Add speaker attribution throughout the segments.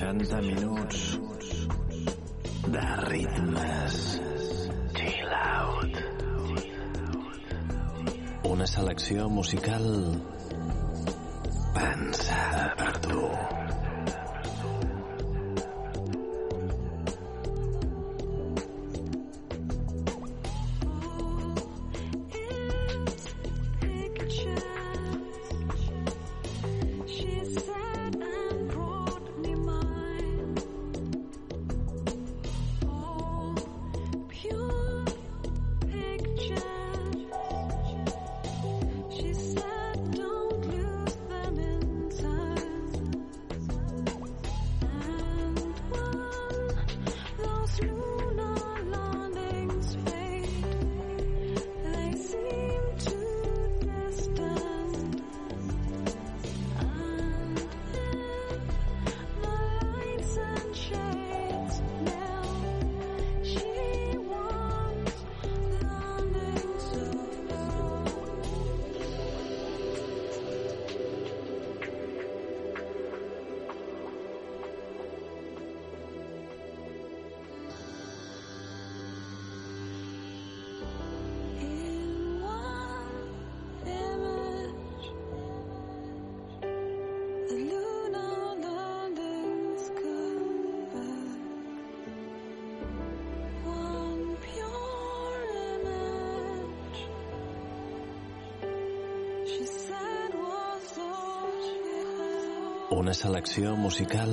Speaker 1: 60 minuts de ritmes chill out. Una selecció musical Una selecció musical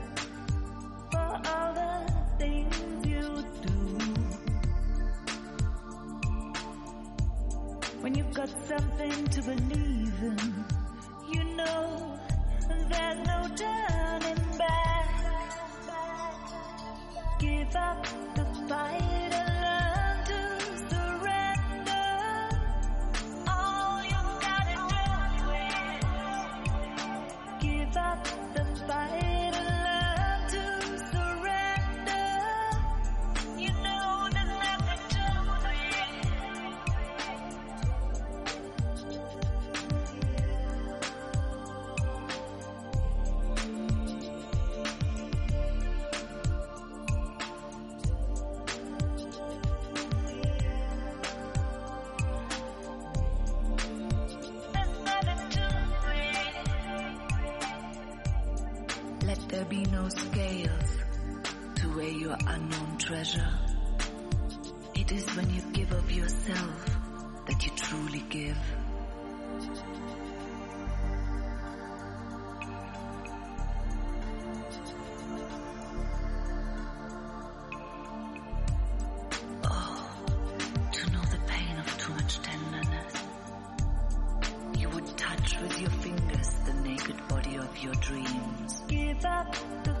Speaker 2: got something to believe in. You know, there's no turning back. Give up the fight. up the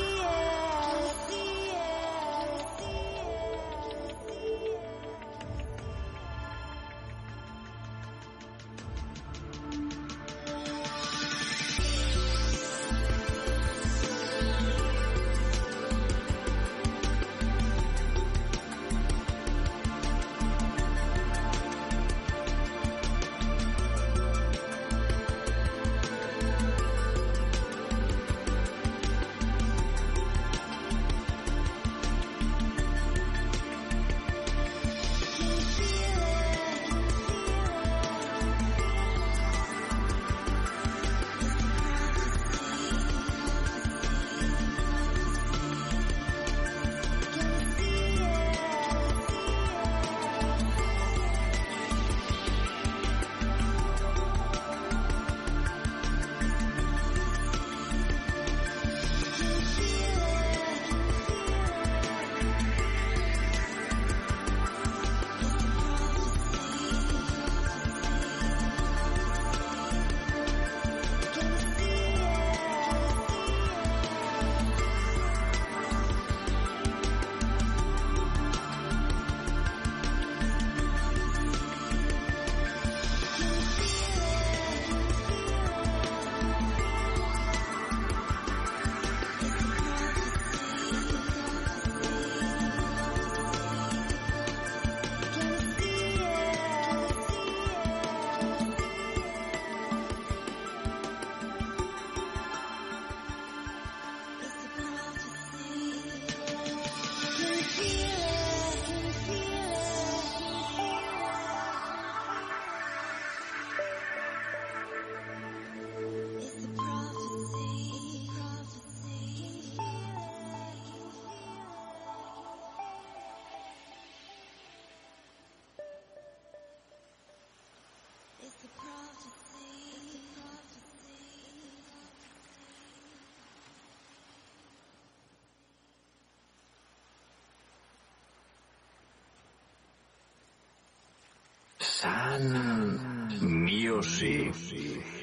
Speaker 3: Sun Music.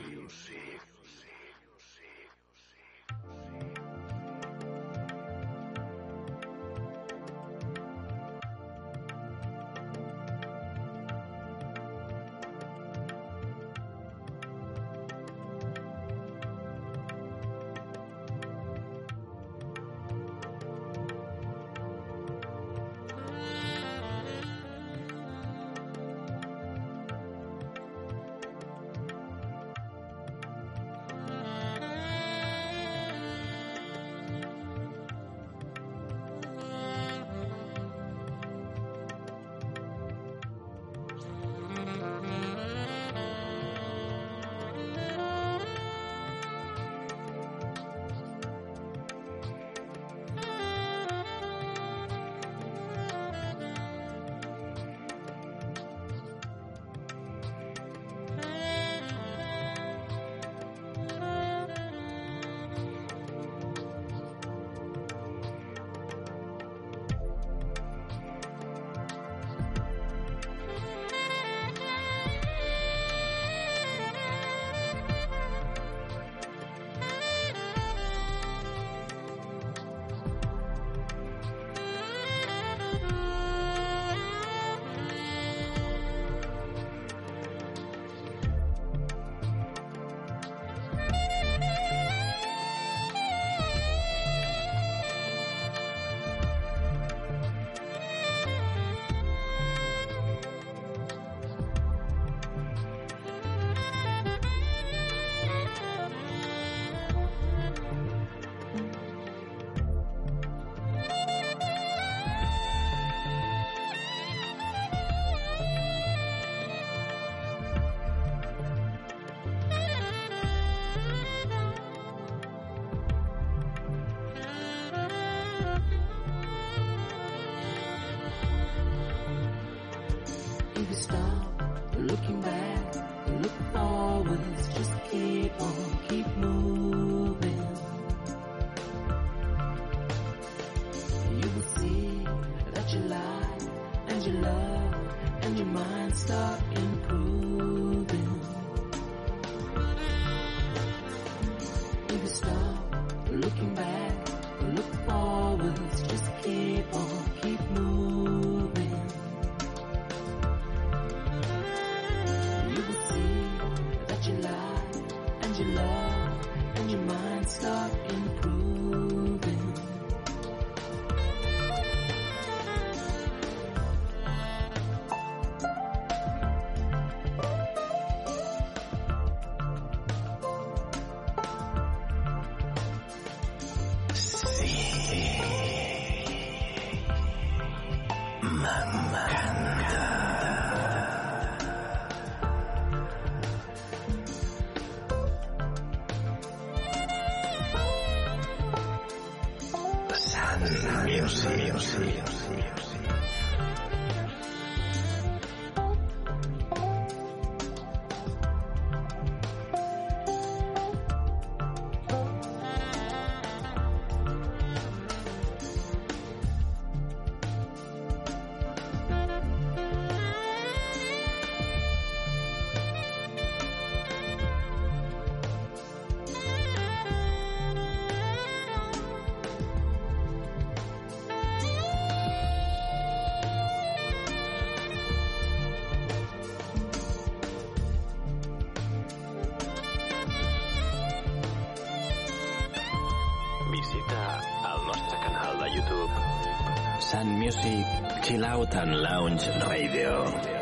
Speaker 3: Music Chill Out and Lounge Radio.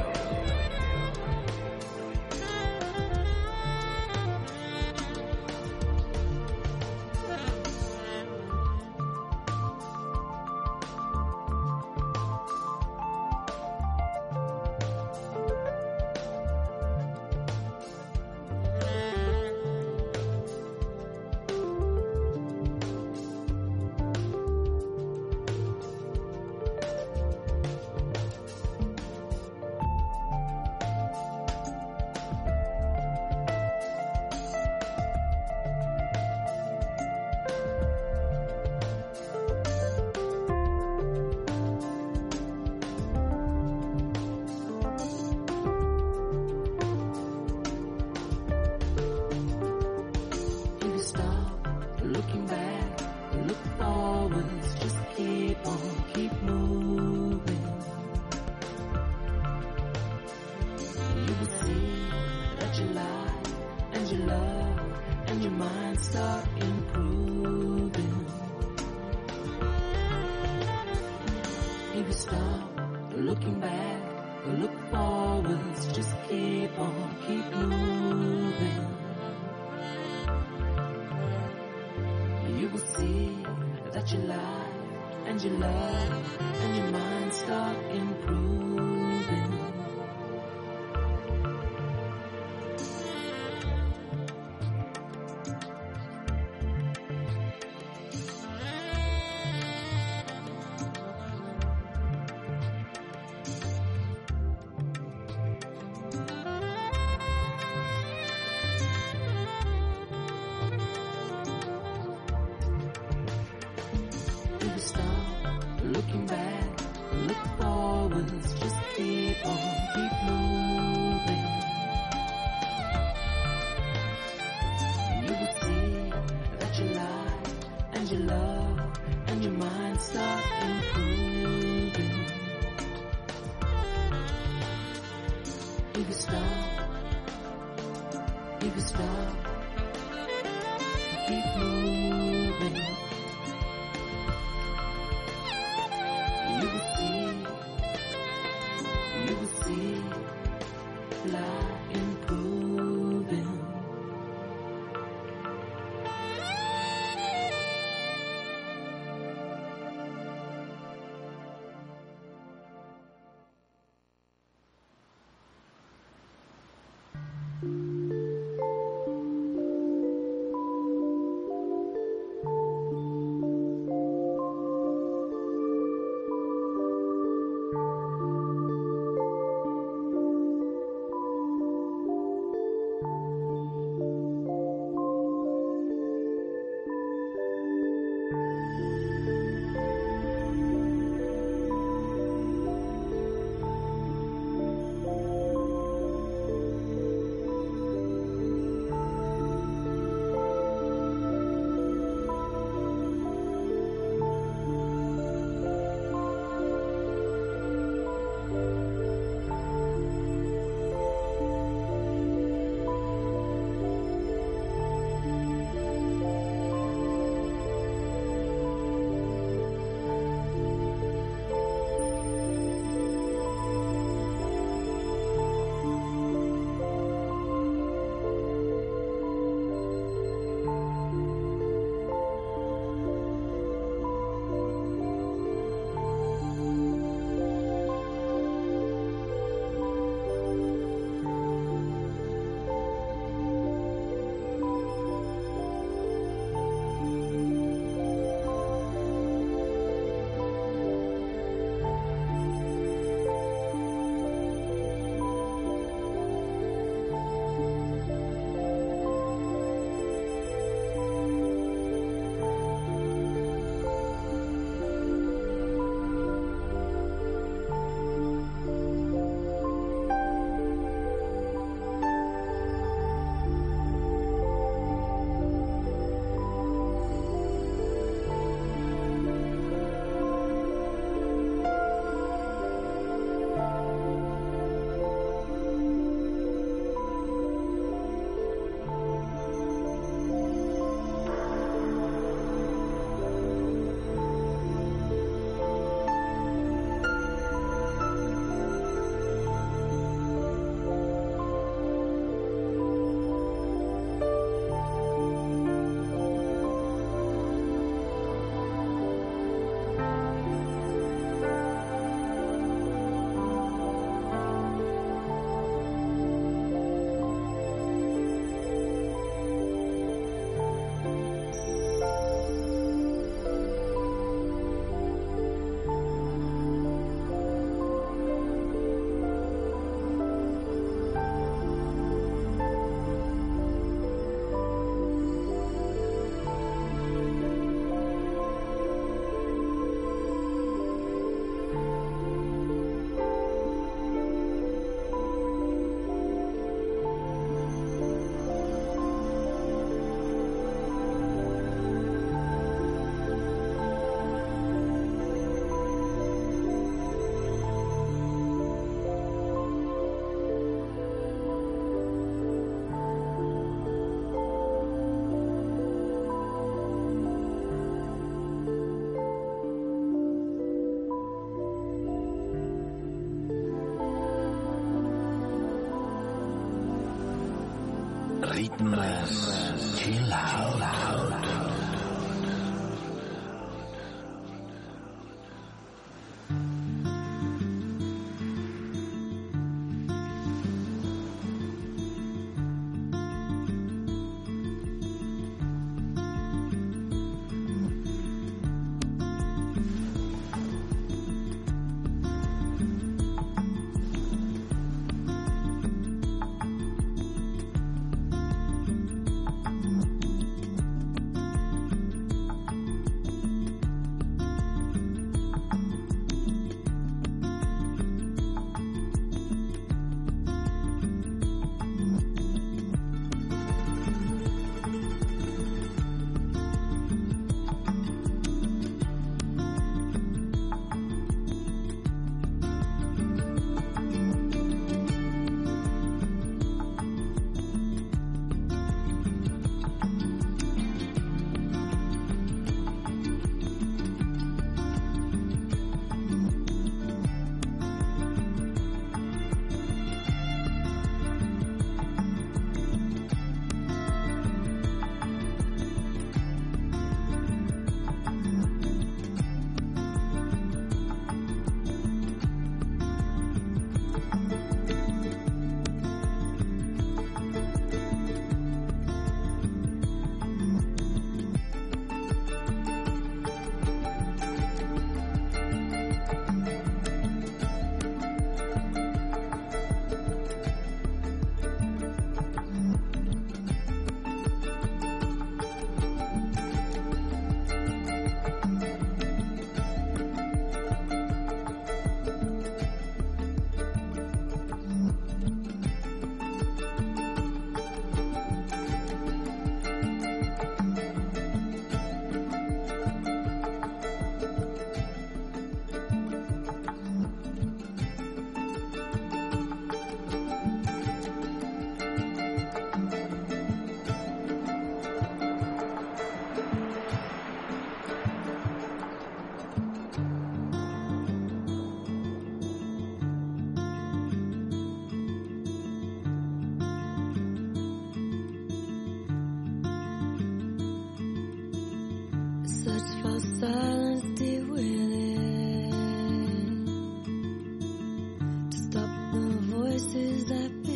Speaker 4: is
Speaker 5: that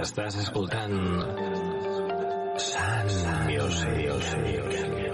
Speaker 3: Estàs escoltant Sun Music.
Speaker 4: Since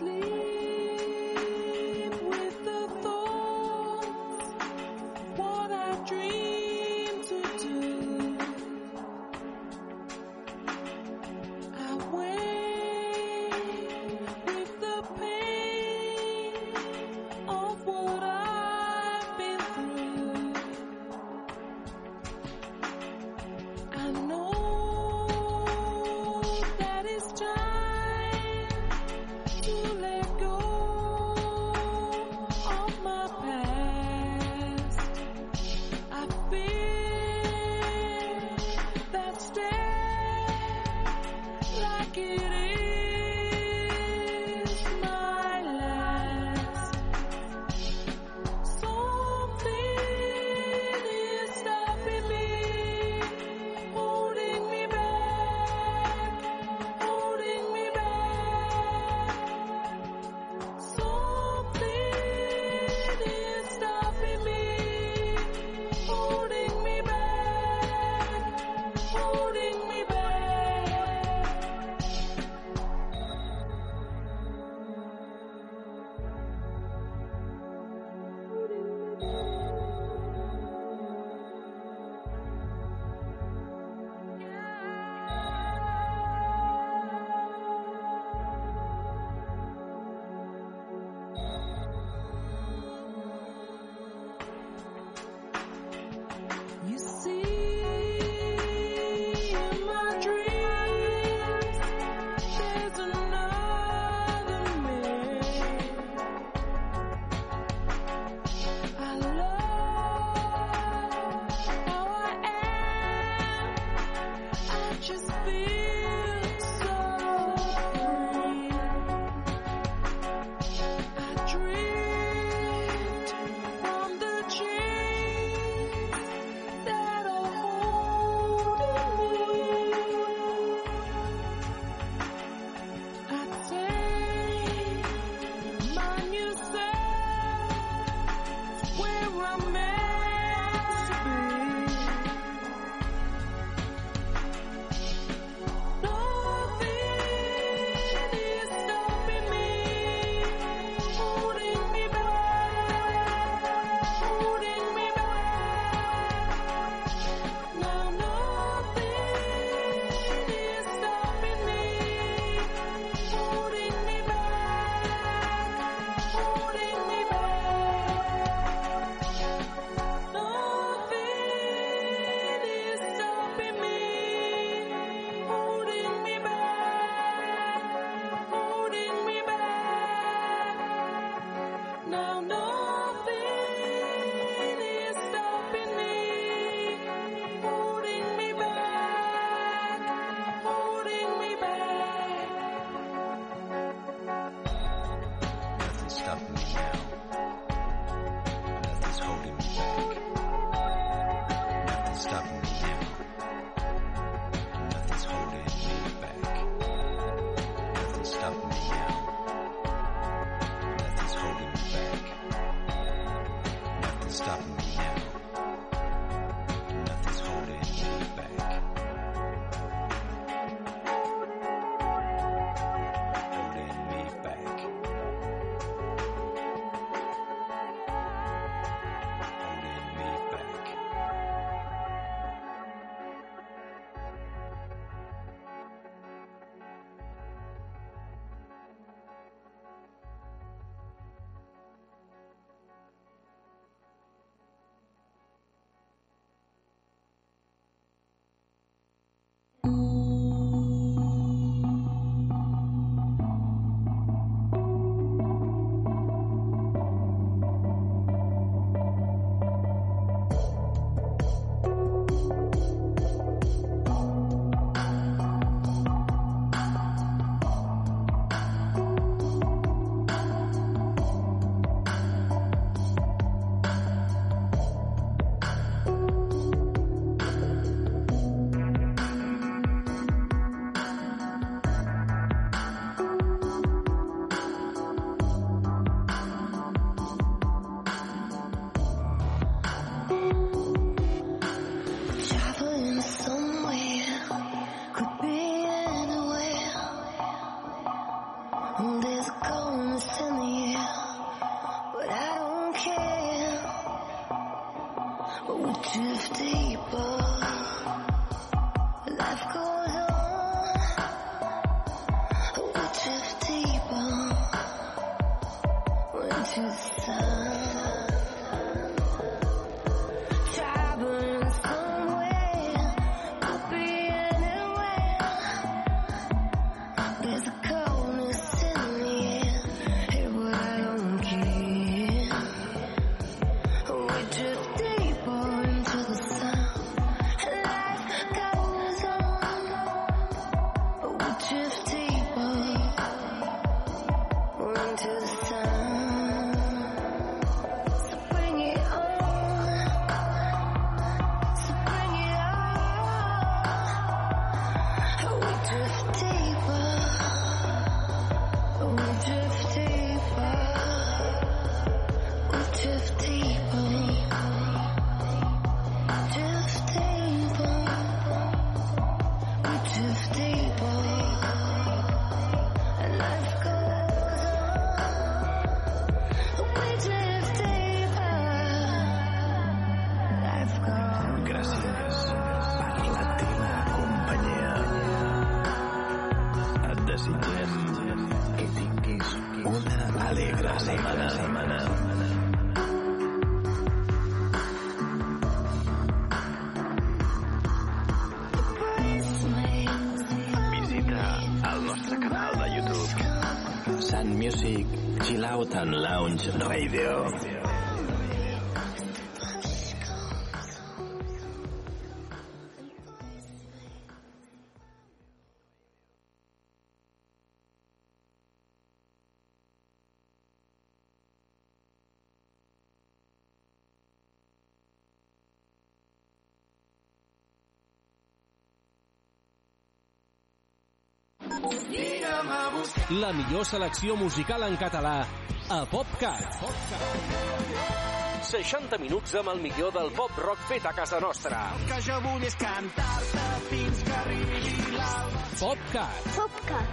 Speaker 1: sleep
Speaker 4: stop. en Lounge Radio.
Speaker 6: la millor selecció musical en català a PopCat. PopCat. 60 minuts amb el millor del pop rock fet a casa nostra. El que jo vull és cantar-te fins que arribi l'alba. PopCat.
Speaker 7: PopCat.